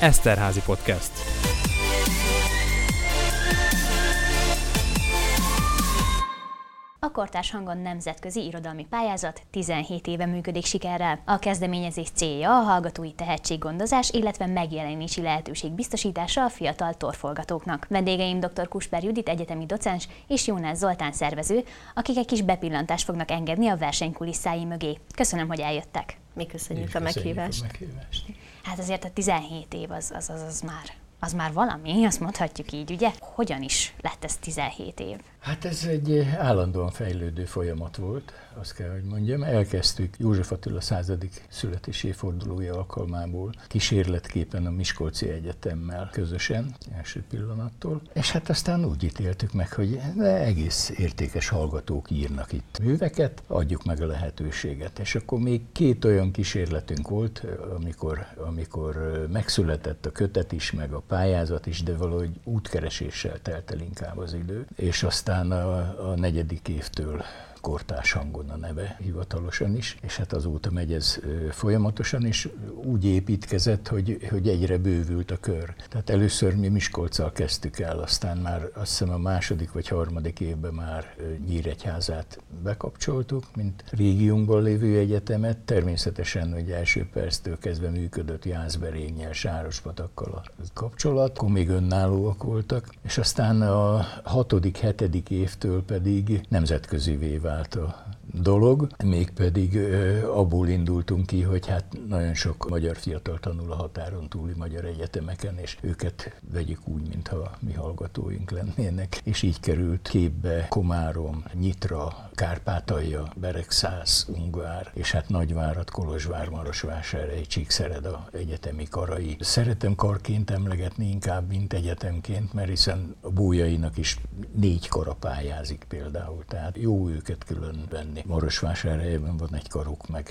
Eszterházi Podcast. A Kortárs Hangon nemzetközi irodalmi pályázat 17 éve működik sikerrel. A kezdeményezés célja a hallgatói tehetséggondozás, illetve megjelenési lehetőség biztosítása a fiatal torfolgatóknak. Vendégeim dr. Kusper Judit egyetemi docens és Jónás Zoltán szervező, akik egy kis bepillantást fognak engedni a verseny kulisszái mögé. Köszönöm, hogy eljöttek. Mi köszönjük, a meghívást. a meghívást. Hát azért a 17 év az, az, az, az már az már valami, azt mondhatjuk így, ugye? Hogyan is lett ez 17 év? Hát ez egy állandóan fejlődő folyamat volt, azt kell, hogy mondjam. Elkezdtük József Attila századik születési évfordulója alkalmából kísérletképpen a Miskolci Egyetemmel közösen, első pillanattól. És hát aztán úgy ítéltük meg, hogy egész értékes hallgatók írnak itt műveket, adjuk meg a lehetőséget. És akkor még két olyan kísérletünk volt, amikor, amikor megszületett a kötet is, meg a pályázat is, de valahogy útkereséssel telt el inkább az idő. És aztán a, a negyedik évtől kortás hangon a neve hivatalosan is, és hát azóta megy ez folyamatosan, és úgy építkezett, hogy, hogy egyre bővült a kör. Tehát először mi Miskolccal kezdtük el, aztán már azt hiszem a második vagy harmadik évben már Nyíregyházát bekapcsoltuk, mint régiónkban lévő egyetemet. Természetesen, hogy első perctől kezdve működött Jászberényel, Sárospatakkal a kapcsolat, akkor még önállóak voltak, és aztán a hatodik, hetedik évtől pedig nemzetközi vált a dolog, mégpedig abból indultunk ki, hogy hát nagyon sok magyar fiatal tanul a határon túli magyar egyetemeken, és őket vegyük úgy, mintha mi hallgatóink lennének. És így került képbe Komárom, Nyitra, Kárpátalja, Beregszász, Ungvár, és hát Nagyvárat, Kolozsvár, Marosvásárhely, Csíkszereda egyetemi karai. Szeretem karként emlegetni inkább, mint egyetemként, mert hiszen a bújainak is négy kara pályázik például, tehát jó őket külön venni csinálni. Marosvásárhelyben van egy karuk meg.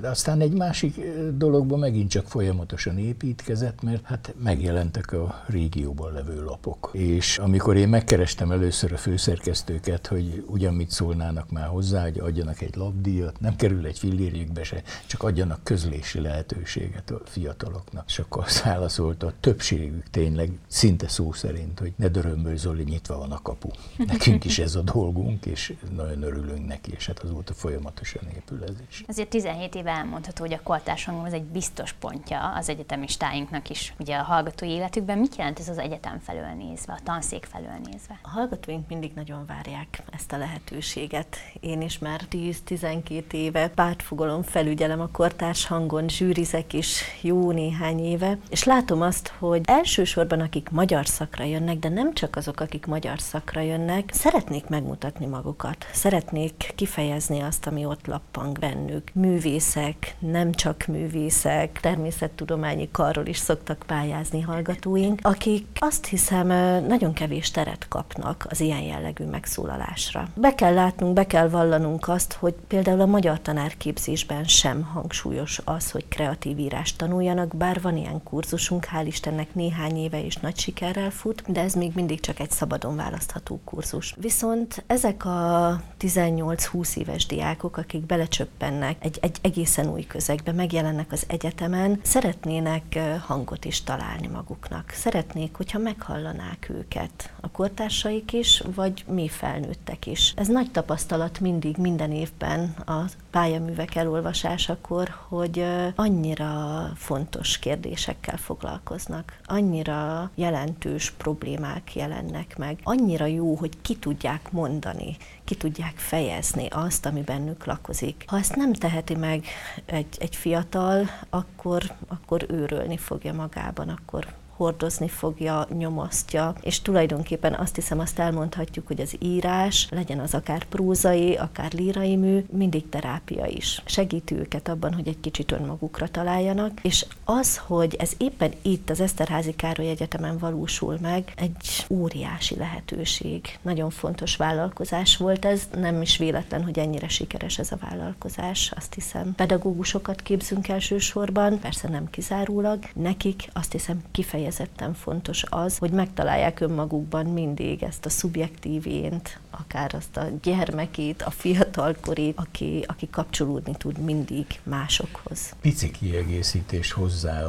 De aztán egy másik dologban megint csak folyamatosan építkezett, mert hát megjelentek a régióban levő lapok. És amikor én megkerestem először a főszerkesztőket, hogy ugyan mit szólnának már hozzá, hogy adjanak egy labdíjat, nem kerül egy fillérjükbe se, csak adjanak közlési lehetőséget a fiataloknak. És akkor azt válaszolta a többségük tényleg, szinte szó szerint, hogy ne dörömbölj Zoli, nyitva van a kapu. Nekünk is ez a dolgunk, és nagyon örülünk neki, és hát azóta folyamatosan épül ez is. Azért 17 éve elmondható, hogy a kortársangom az egy biztos pontja az egyetemistáinknak is. Ugye a hallgatói életükben mit jelent ez az egyetem felől nézve, a tanszék felől nézve? A hallgatóink mindig nagyon várják ezt a lehetőséget. Én is már 10-12 éve pártfogalom felügyelem a kortárs hangon, zsűrizek is jó néhány éve, és látom azt, hogy elsősorban akik magyar szakra jönnek, de nem csak azok, akik magyar szakra jönnek, szeretnék megmutatni magukat, szeretnék kifejezni kifejezni azt, ami ott lappang bennük. Művészek, nem csak művészek, természettudományi karról is szoktak pályázni hallgatóink, akik azt hiszem nagyon kevés teret kapnak az ilyen jellegű megszólalásra. Be kell látnunk, be kell vallanunk azt, hogy például a magyar tanárképzésben sem hangsúlyos az, hogy kreatív írást tanuljanak, bár van ilyen kurzusunk, hál' Istennek néhány éve is nagy sikerrel fut, de ez még mindig csak egy szabadon választható kurzus. Viszont ezek a 18-20 éves diákok, akik belecsöppennek egy, egy egészen új közegbe, megjelennek az egyetemen, szeretnének hangot is találni maguknak. Szeretnék, hogyha meghallanák őket a kortársaik is, vagy mi felnőttek is. Ez nagy tapasztalat mindig, minden évben a pályaművek elolvasásakor, hogy annyira fontos kérdésekkel foglalkoznak, annyira jelentős problémák jelennek meg, annyira jó, hogy ki tudják mondani, ki tudják fejezni azt, ami bennük lakozik. Ha ezt nem teheti meg egy, egy fiatal, akkor, akkor őrölni fogja magában, akkor hordozni fogja, nyomasztja, és tulajdonképpen azt hiszem, azt elmondhatjuk, hogy az írás, legyen az akár prózai, akár lírai mű, mindig terápia is. Segíti őket abban, hogy egy kicsit önmagukra találjanak, és az, hogy ez éppen itt az Eszterházi Károly Egyetemen valósul meg, egy óriási lehetőség. Nagyon fontos vállalkozás volt ez, nem is véletlen, hogy ennyire sikeres ez a vállalkozás, azt hiszem. Pedagógusokat képzünk elsősorban, persze nem kizárólag, nekik azt hiszem kifejezetten kifejezetten fontos az, hogy megtalálják önmagukban mindig ezt a szubjektív ént, akár azt a gyermekét, a fiatalkorét, aki, aki kapcsolódni tud mindig másokhoz. Pici kiegészítés hozzá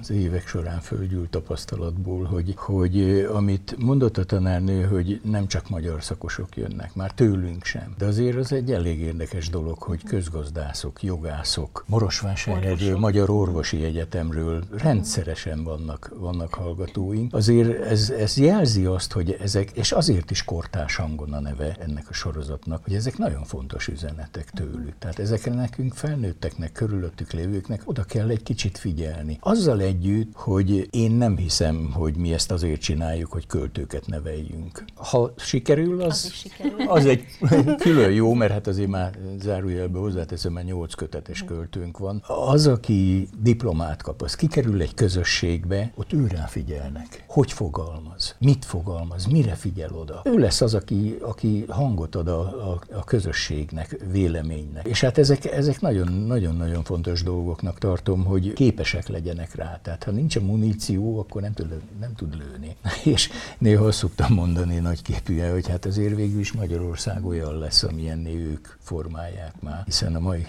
az évek során földgyűlt tapasztalatból, hogy, hogy amit mondott a tanárnő, hogy nem csak magyar szakosok jönnek, már tőlünk sem. De azért az egy elég érdekes dolog, hogy közgazdászok, jogászok, Morosvásárhelyről, Magyar Orvosi Egyetemről rendszeresen vannak, vannak hallgatóink. Azért ez, ez jelzi azt, hogy ezek, és azért is kortás hangon a neve ennek a sorozatnak, hogy ezek nagyon fontos üzenetek tőlük. Tehát ezekre nekünk felnőtteknek, körülöttük lévőknek oda kell egy kicsit figyelni. Azzal együtt, hogy én nem hiszem, hogy mi ezt azért csináljuk, hogy költőket neveljünk. Ha sikerül, az, az, sikerül. az egy külön jó, mert hát azért már zárójelbe hozzáteszem, mert nyolc kötetes költőnk van. Az, aki diplomát kap, az kikerül egy közösségbe, ott őrá figyelnek. Hogy fogalmaz? Mit fogalmaz? Mire figyel oda? Ő lesz az, aki, aki hangot ad a, a, a közösségnek, véleménynek. És hát ezek, ezek nagyon-nagyon fontos dolgoknak tartom, hogy képesek legyenek rá. Tehát ha nincs a muníció, akkor nem tud, nem tud lőni. És néha szoktam mondani nagy képűen, hogy hát azért végül is Magyarország olyan lesz, amilyen ők formálják már, hiszen a mai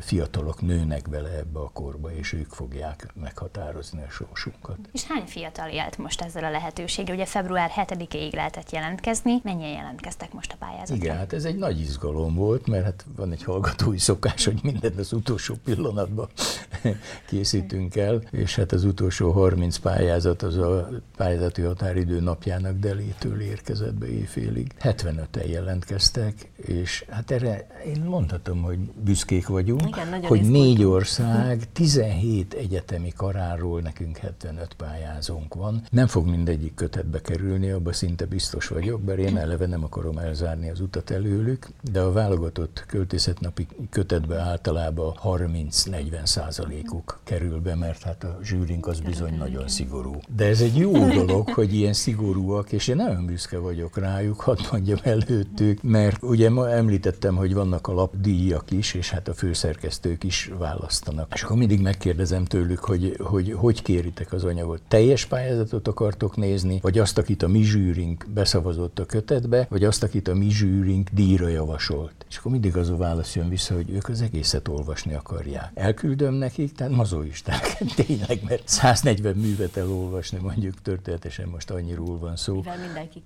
fiatalok nőnek bele ebbe a korba, és ők fogják meghatározni a sorsunkat. És hány fiatal élt most ezzel a lehetőséggel? Ugye február 7-ig lehetett jelentkezni. Mennyien jelentkeztek most a pályázatra? Igen, hát ez egy nagy izgalom volt, mert hát van egy hallgatói szokás, hogy mindent az utolsó pillanatban készítünk el, és hát az utolsó 30 pályázat az a pályázati határidő napjának delétől érkezett be éjfélig. 75-en jelentkeztek, és hát erre én mondhatom, hogy büszkék vagyunk, Igen, hogy négy ország, 17 egyetemi karáról nekünk 75 pályázónk van. Nem fog mindegyik kötetbe kerülni, abban szinte biztos vagyok, bár én eleve nem akarom elzárni az utat előlük, de a válogatott költészetnapi kötetbe általában 30-40 százalékuk kerül be, mert hát a zsűrink az bizony nagyon szigorú. De ez egy jó dolog, hogy ilyen szigorúak, és én nagyon büszke vagyok rájuk, hadd mondjam előttük, mert ugye ma említettem, hogy vannak a lapdíjak is, és hát a főszerkesztők is választanak. És akkor mindig megkérdezem tőlük, hogy hogy, hogy kéritek az anyagot. Teljes pályázatot akartok nézni, vagy azt, akit a mi zsűrink beszavazott a kötetbe, vagy azt, akit a mi zsűrink díjra javasolt. És akkor mindig az a válasz jön vissza, hogy ők az egészet olvasni akarják. Elküldöm nekik, tehát mazoisták, tényleg, mert 140 művet elolvasni, mondjuk történetesen most annyiról van szó.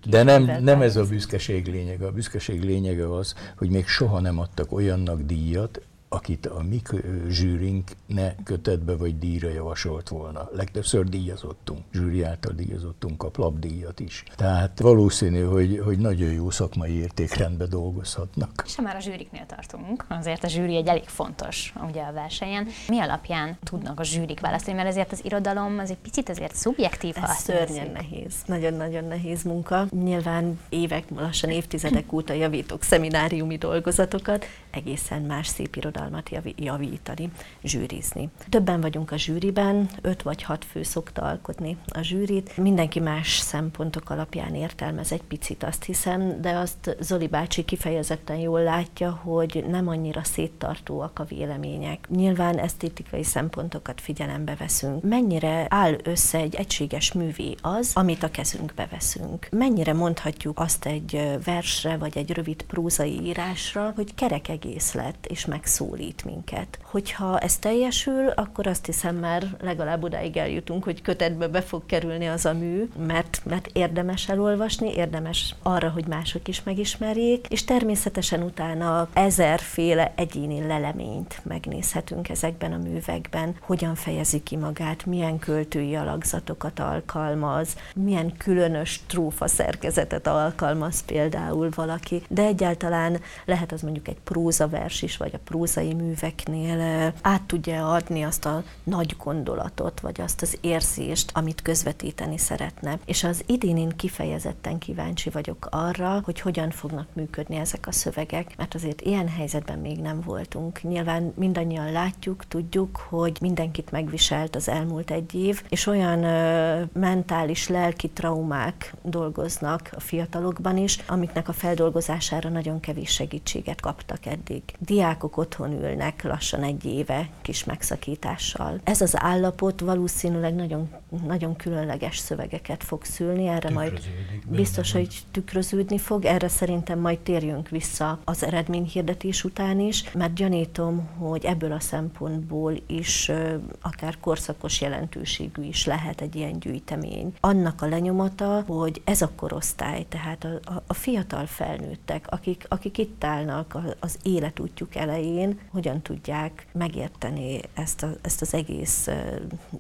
De nem, nem ez a büszkeség lényege. A büszkeség lényege az, hogy még soha nem adtak olyannak díjat, akit a mi zsűrink ne kötetbe vagy díjra javasolt volna. Legtöbbször díjazottunk, zsűri által díjazottunk, a lapdíjat is. Tehát valószínű, hogy, hogy nagyon jó szakmai értékrendbe dolgozhatnak. És ha már a zsűriknél tartunk, azért a zsűri egy elég fontos ugye a versenyen. Mi alapján tudnak a zsűrik választani, mert ezért az irodalom az egy picit azért szubjektív. Ez szörnyen nehéz, nagyon-nagyon nehéz munka. Nyilván évek, lassan évtizedek óta javítok szemináriumi dolgozatokat, egészen más szép irodalom irodalmat javítani, zsűrizni. Többen vagyunk a zsűriben, öt vagy hat fő szokta alkotni a zsűrit. Mindenki más szempontok alapján értelmez egy picit, azt hiszem, de azt Zoli bácsi kifejezetten jól látja, hogy nem annyira széttartóak a vélemények. Nyilván esztétikai szempontokat figyelembe veszünk. Mennyire áll össze egy egységes művé az, amit a kezünkbe veszünk? Mennyire mondhatjuk azt egy versre, vagy egy rövid prózai írásra, hogy kerek egész lett, és megszól szólít minket. Hogyha ez teljesül, akkor azt hiszem már legalább odáig eljutunk, hogy kötetbe be fog kerülni az a mű, mert, mert érdemes elolvasni, érdemes arra, hogy mások is megismerjék, és természetesen utána ezerféle egyéni leleményt megnézhetünk ezekben a művekben, hogyan fejezi ki magát, milyen költői alakzatokat alkalmaz, milyen különös trófa szerkezetet alkalmaz például valaki, de egyáltalán lehet az mondjuk egy prózavers is, vagy a próza prózai műveknél át tudja adni azt a nagy gondolatot, vagy azt az érzést, amit közvetíteni szeretne. És az idén én kifejezetten kíváncsi vagyok arra, hogy hogyan fognak működni ezek a szövegek, mert azért ilyen helyzetben még nem voltunk. Nyilván mindannyian látjuk, tudjuk, hogy mindenkit megviselt az elmúlt egy év, és olyan ö, mentális, lelki traumák dolgoznak a fiatalokban is, amiknek a feldolgozására nagyon kevés segítséget kaptak eddig. Diákok otthon padlón ülnek lassan egy éve kis megszakítással. Ez az állapot valószínűleg nagyon, nagyon különleges szövegeket fog szülni, erre majd biztos, hogy tükröződni fog, erre szerintem majd térjünk vissza az eredményhirdetés után is, mert gyanítom, hogy ebből a szempontból is akár korszakos jelentőségű is lehet egy ilyen gyűjtemény. Annak a lenyomata, hogy ez a korosztály, tehát a, a, a fiatal felnőttek, akik, akik itt állnak az életútjuk elején, hogyan tudják megérteni ezt, a, ezt az egész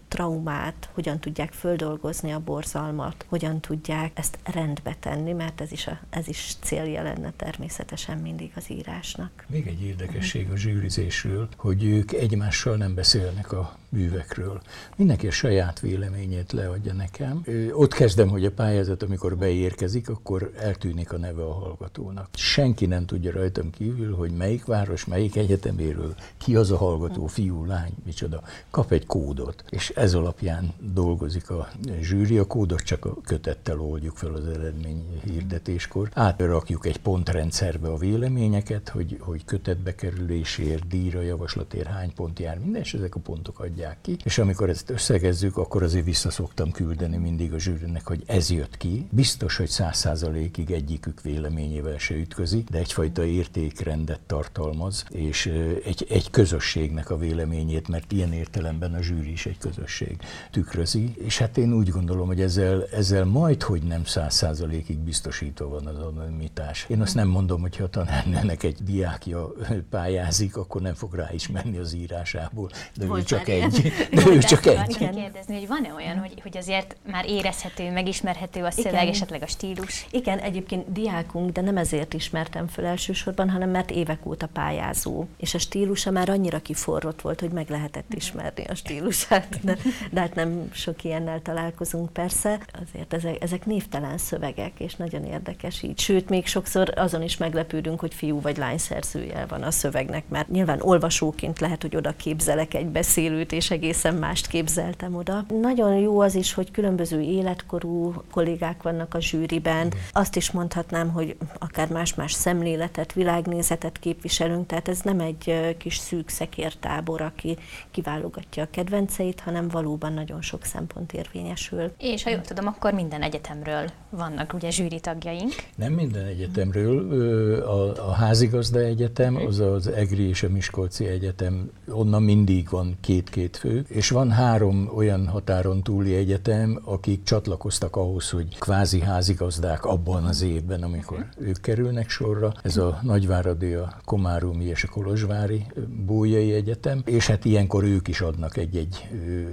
traumát, hogyan tudják földolgozni a borzalmat, hogyan tudják ezt rendbe tenni, mert ez is, a, ez is célja lenne természetesen mindig az írásnak. Még egy érdekesség a zsűrizésről, hogy ők egymással nem beszélnek a művekről. Mindenki a saját véleményét leadja nekem. Ott kezdem, hogy a pályázat, amikor beérkezik, akkor eltűnik a neve a hallgatónak. Senki nem tudja rajtam kívül, hogy melyik város, melyik egyeteméről, ki az a hallgató, fiú, lány, micsoda. Kap egy kódot, és ez alapján dolgozik a zsűri. A kódot csak a kötettel oldjuk fel az eredmény hirdetéskor. Átrakjuk egy pontrendszerbe a véleményeket, hogy, hogy kötetbe kerülésért, díjra, javaslatért hány pont jár, minden, és ezek a pontok adják adják ki, és amikor ezt összegezzük, akkor azért vissza szoktam küldeni mindig a zsűrinek, hogy ez jött ki. Biztos, hogy száz százalékig egyikük véleményével se ütközik, de egyfajta értékrendet tartalmaz, és egy, egy közösségnek a véleményét, mert ilyen értelemben a zsűri is egy közösség tükrözi, és hát én úgy gondolom, hogy ezzel, ezzel majd, hogy nem száz százalékig biztosítva van az anonimitás. Én azt nem mondom, hogy ha a tanárnőnek egy diákja pályázik, akkor nem fog rá is menni az írásából, de ő csak egy egy. De ő csak egy. kérdezni, hogy van-e olyan, hogy, hogy azért már érezhető, megismerhető a szöveg, Igen. esetleg a stílus? Igen, egyébként diákunk, de nem ezért ismertem föl elsősorban, hanem mert évek óta pályázó. És a stílusa már annyira kiforrott volt, hogy meg lehetett ismerni a stílusát. De, de hát nem sok ilyennel találkozunk persze. Azért ezek, ezek névtelen szövegek, és nagyon érdekes így. Sőt, még sokszor azon is meglepődünk, hogy fiú vagy lány szerzője van a szövegnek, mert nyilván olvasóként lehet, hogy oda képzelek egy beszélőt, és egészen mást képzeltem oda. Nagyon jó az is, hogy különböző életkorú kollégák vannak a zsűriben. Azt is mondhatnám, hogy akár más-más szemléletet, világnézetet képviselünk, tehát ez nem egy kis szűk szekértábor, aki kiválogatja a kedvenceit, hanem valóban nagyon sok szempont érvényesül. És ha jól tudom, akkor minden egyetemről vannak ugye zsűri tagjaink. Nem minden egyetemről. A, a házigazda egyetem, az az EGRI és a Miskolci Egyetem, onnan mindig van két-két fő, és van három olyan határon túli egyetem, akik csatlakoztak ahhoz, hogy kvázi házigazdák abban az évben, amikor uh-huh. ők kerülnek sorra. Ez a Nagyváradi, a Komáromi és a Kolozsvári Bójai Egyetem, és hát ilyenkor ők is adnak egy-egy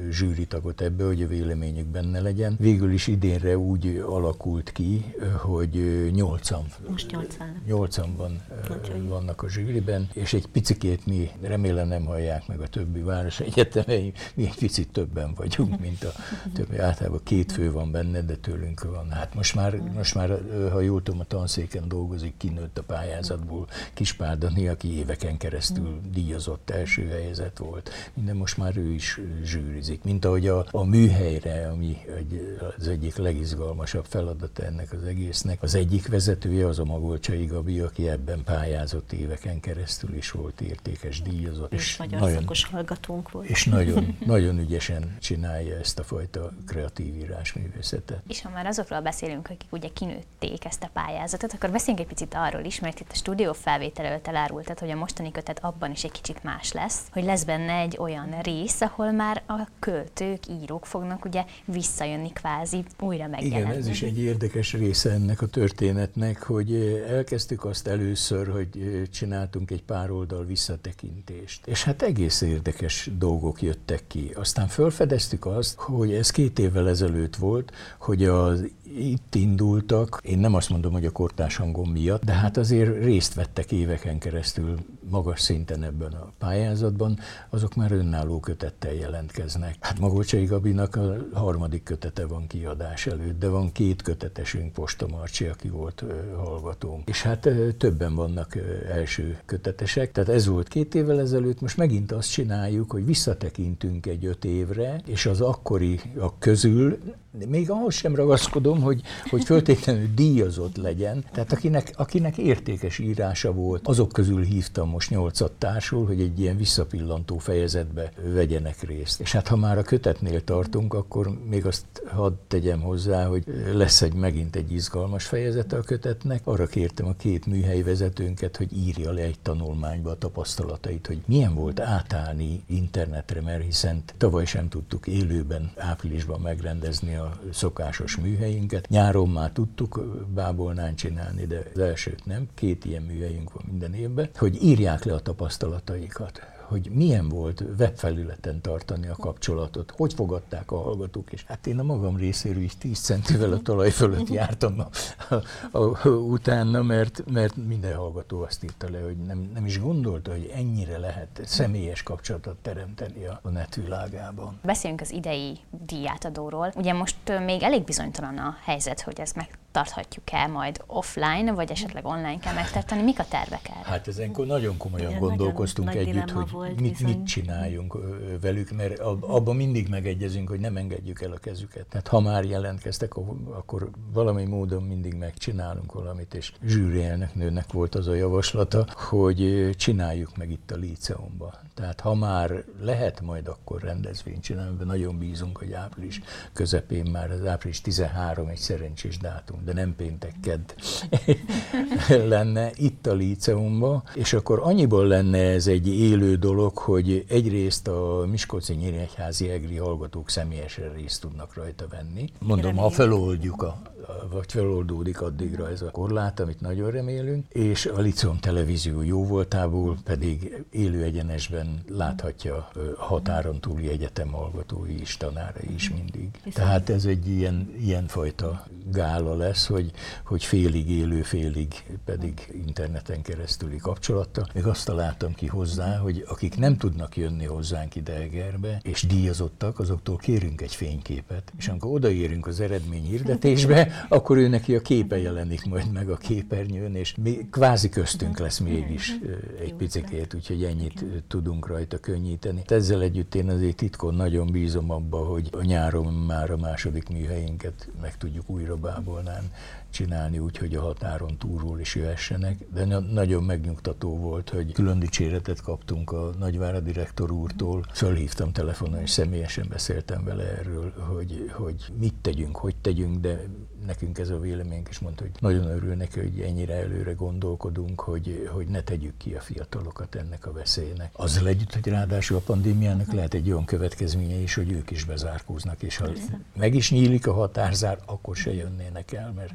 zsűritagot ebbe, hogy a véleményük benne legyen. Végül is idénre úgy alakult ki, hogy nyolcan, Most nyolcan. nyolcan van, vannak a zsűriben, és egy picikét mi remélem nem hallják meg a többi város egyetem, mi, mi egy picit többen vagyunk, mint a többi. Általában két fő van benne, de tőlünk van. Hát most már, most már ha jól tudom, a tanszéken dolgozik, kinőtt a pályázatból Kispárdani, aki éveken keresztül díjazott első helyzet volt. Minden most már ő is zsűrizik. Mint ahogy a, a műhelyre, ami egy, az egyik legizgalmasabb feladat ennek az egésznek. Az egyik vezetője az a Magolcsai Gabi, aki ebben pályázott éveken keresztül is volt értékes díjazott. És, és nagyon, szakos hallgatónk volt. És nagyon, nagyon ügyesen csinálja ezt a fajta kreatív írásművészetet. És ha már azokról beszélünk, akik ugye kinőtték ezt a pályázatot, akkor beszéljünk egy picit arról is, mert itt a stúdió felvétel előtt elárultad, hogy a mostani kötet abban is egy kicsit más lesz, hogy lesz benne egy olyan rész, ahol már a költők, írók fognak ugye visszajönni kvázi újra megjelenni. Igen, ez is egy érdekes része ennek a történetnek, hogy elkezdtük azt először, hogy csináltunk egy pár oldal visszatekintést. És hát egész érdekes dolgok jöttek ki. Aztán felfedeztük azt, hogy ez két évvel ezelőtt volt, hogy az itt indultak, én nem azt mondom, hogy a kortás hangom miatt, de hát azért részt vettek éveken keresztül magas szinten ebben a pályázatban, azok már önálló kötettel jelentkeznek. Hát Magolcsai Gabinak a harmadik kötete van kiadás előtt, de van két kötetesünk, Posta Marcsi, aki volt hallgatónk. És hát többen vannak első kötetesek, tehát ez volt két évvel ezelőtt, most megint azt csináljuk, hogy visszatekintünk egy öt évre, és az akkori a közül Még ahhoz sem ragaszkodom, hogy, hogy föltétlenül díjazott legyen. Tehát akinek, akinek értékes írása volt, azok közül hívtam most nyolcat társul, hogy egy ilyen visszapillantó fejezetbe vegyenek részt. És hát ha már a kötetnél tartunk, akkor még azt hadd tegyem hozzá, hogy lesz egy megint egy izgalmas fejezete a kötetnek. Arra kértem a két műhely vezetőnket, hogy írja le egy tanulmányba a tapasztalatait, hogy milyen volt átállni internetre, mert hiszen tavaly sem tudtuk élőben áprilisban megrendezni a szokásos műhelyünket. Nyáron már tudtuk bábolnán csinálni, de az elsőt nem. Két ilyen műhelyünk van minden évben, hogy írják le a tapasztalataikat hogy milyen volt webfelületen tartani a kapcsolatot, hogy fogadták a hallgatók, és hát én a magam részéről is 10 centivel a talaj fölött jártam a, a, a, utána, mert, mert minden hallgató azt írta le, hogy nem, nem is gondolta, hogy ennyire lehet személyes kapcsolatot teremteni a, a netvilágában. Beszéljünk az idei díjátadóról. Ugye most még elég bizonytalan a helyzet, hogy ez meg tarthatjuk-e majd offline, vagy esetleg online kell megtartani? Mik a tervek erre? Hát ezenkor nagyon komolyan Igen, gondolkoztunk nagyon, együtt, hogy volt, mit, mit csináljunk velük, mert abban mindig megegyezünk, hogy nem engedjük el a kezüket. Tehát ha már jelentkeztek, akkor valami módon mindig megcsinálunk valamit, és zsűri elnöknőnek volt az a javaslata, hogy csináljuk meg itt a Líceumban. Tehát ha már lehet majd akkor rendezvényt csinálni, nagyon bízunk, hogy április közepén már az április 13 egy szerencsés dátum, de nem péntek kedd lenne itt a Líceumban, és akkor annyiból lenne ez egy élő dolog, hogy egyrészt a Miskolci Nyíregyházi Egri hallgatók személyesen részt tudnak rajta venni. Mondom, ha feloldjuk a vagy feloldódik addigra ez a korlát, amit nagyon remélünk, és a Liceum televízió jó voltából pedig élő egyenesben láthatja határon túli egyetem hallgatói is, tanárai is mindig. Tehát ez egy ilyen, ilyen fajta gála lesz, hogy, hogy félig élő, félig pedig interneten keresztüli kapcsolata. Még azt találtam ki hozzá, hogy akik nem tudnak jönni hozzánk ide Egerbe, és díjazottak, azoktól kérünk egy fényképet, és amikor odaérünk az eredmény hirdetésbe, akkor ő neki a képe jelenik majd meg a képernyőn, és mi, kvázi köztünk lesz mégis egy picikét, úgyhogy ennyit tudunk rajta könnyíteni. Ezzel együtt én azért titkon nagyon bízom abba, hogy a nyáron már a második műhelyinket meg tudjuk újra bábolnán csinálni úgy, hogy a határon túlról is jöhessenek, de nagyon megnyugtató volt, hogy külön dicséretet kaptunk a nagyváradi rektor úrtól. Fölhívtam telefonon, és személyesen beszéltem vele erről, hogy, hogy mit tegyünk, hogy tegyünk, de nekünk ez a véleményünk, és mondta, hogy nagyon örül neki, hogy ennyire előre gondolkodunk, hogy, hogy ne tegyük ki a fiatalokat ennek a veszélynek. Azzal együtt, hogy ráadásul a pandémiának lehet egy olyan következménye is, hogy ők is bezárkóznak, és ha meg is nyílik a határzár, akkor se jönnének el, mert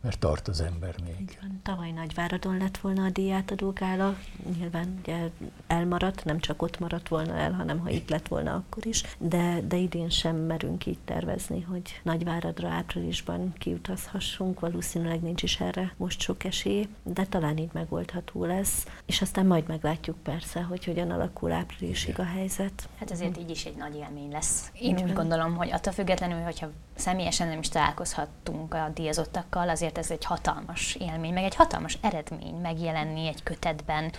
mert tart az ember még. Van. Tavaly Nagyváradon lett volna a díjátadó gála, nyilván ugye elmaradt, nem csak ott maradt volna el, hanem ha itt lett volna akkor is, de, de idén sem merünk így tervezni, hogy Nagyváradra áprilisban kiutazhassunk, valószínűleg nincs is erre most sok esély, de talán így megoldható lesz, és aztán majd meglátjuk persze, hogy hogyan alakul áprilisig a helyzet. Hát azért így is egy nagy élmény lesz. Én úgy gondolom, hogy attól függetlenül, hogyha személyesen nem is találkozhattunk a díjazottakkal, azért ez egy hatalmas élmény, meg egy hatalmas eredmény megjelenni egy kötetben.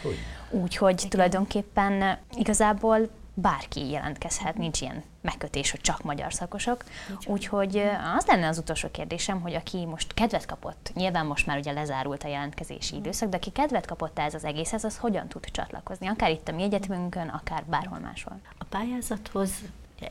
Úgyhogy tulajdonképpen igazából bárki jelentkezhet, nincs ilyen megkötés, hogy csak magyar szakosok. Úgyhogy az lenne az utolsó kérdésem, hogy aki most kedvet kapott, nyilván most már ugye lezárult a jelentkezési időszak, de aki kedvet kapott ez az egészhez, az hogyan tud csatlakozni? Akár itt a mi egyetemünkön, akár bárhol máshol. A pályázathoz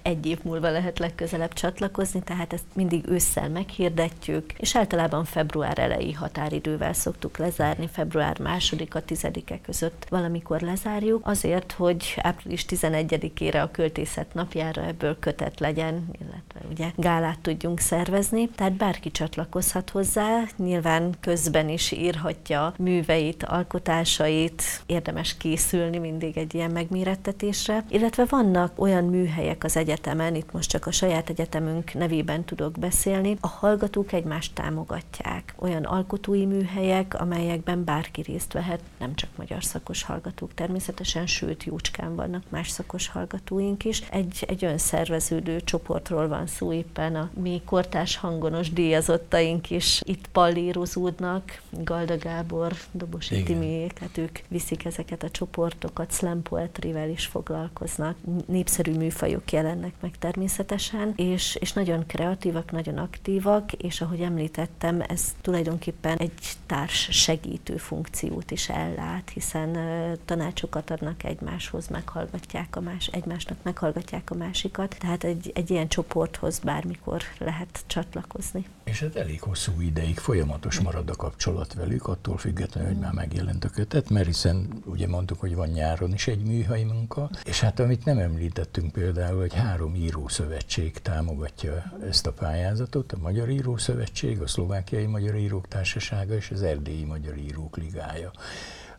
egy év múlva lehet legközelebb csatlakozni, tehát ezt mindig ősszel meghirdetjük, és általában február elejé határidővel szoktuk lezárni, február második a tizedike között valamikor lezárjuk, azért, hogy április 11-ére a költészet napjára ebből kötet legyen, illetve ugye gálát tudjunk szervezni, tehát bárki csatlakozhat hozzá, nyilván közben is írhatja műveit, alkotásait, érdemes készülni mindig egy ilyen megmérettetésre, illetve vannak olyan műhelyek az egyetemen, itt most csak a saját egyetemünk nevében tudok beszélni, a hallgatók egymást támogatják. Olyan alkotói műhelyek, amelyekben bárki részt vehet, nem csak magyar szakos hallgatók természetesen, sőt jócskán vannak más szakos hallgatóink is. Egy, egy önszerveződő csoportról van szó éppen, a mi kortás hangonos díjazottaink is itt pallírozódnak, Galda Gábor, Dobosi Timiék, hát ők viszik ezeket a csoportokat, slam poetryvel is foglalkoznak, népszerű műfajok jelen jelennek meg természetesen, és, és nagyon kreatívak, nagyon aktívak, és ahogy említettem, ez tulajdonképpen egy társ segítő funkciót is ellát, hiszen tanácsokat adnak egymáshoz, meghallgatják a más, egymásnak meghallgatják a másikat, tehát egy, egy ilyen csoporthoz bármikor lehet csatlakozni. És hát elég hosszú ideig folyamatos marad a kapcsolat velük, attól függetlenül, hogy már megjelent a kötet, mert hiszen ugye mondtuk, hogy van nyáron is egy műhely munka, és hát amit nem említettünk például, hogy három írószövetség támogatja ezt a pályázatot, a Magyar Írószövetség, a Szlovákiai Magyar Írók Társasága és az Erdélyi Magyar Írók Ligája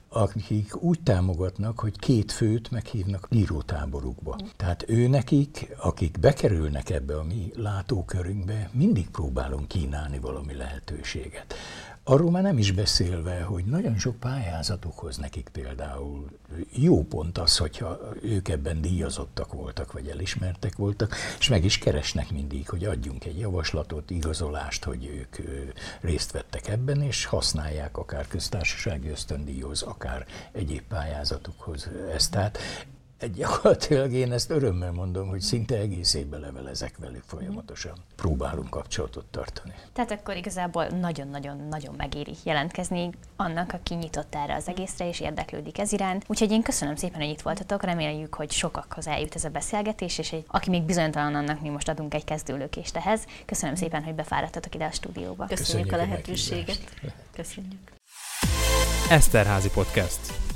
akik úgy támogatnak, hogy két főt meghívnak írótáborukba. Tehát ő nekik, akik bekerülnek ebbe a mi látókörünkbe, mindig próbálunk kínálni valami lehetőséget. Arról már nem is beszélve, hogy nagyon sok pályázatokhoz nekik például jó pont az, hogyha ők ebben díjazottak voltak, vagy elismertek voltak, és meg is keresnek mindig, hogy adjunk egy javaslatot, igazolást, hogy ők részt vettek ebben, és használják akár köztársasági ösztöndíjhoz, akár egyéb pályázatokhoz ezt. Tehát Gyakorlatilag én ezt örömmel mondom, hogy szinte egész évben levelezek velük folyamatosan. Próbálunk kapcsolatot tartani. Tehát akkor igazából nagyon-nagyon-nagyon megéri jelentkezni annak, aki nyitott erre az egészre és érdeklődik ez iránt. Úgyhogy én köszönöm szépen, hogy itt voltatok, reméljük, hogy sokakhoz eljut ez a beszélgetés, és egy, aki még bizonytalan annak, mi most adunk egy kezdőlökést ehhez. Köszönöm szépen, hogy befáradtatok ide a stúdióba. Köszönjük, Köszönjük a lehetőséget. Köszönjük. Eszterházi Podcast.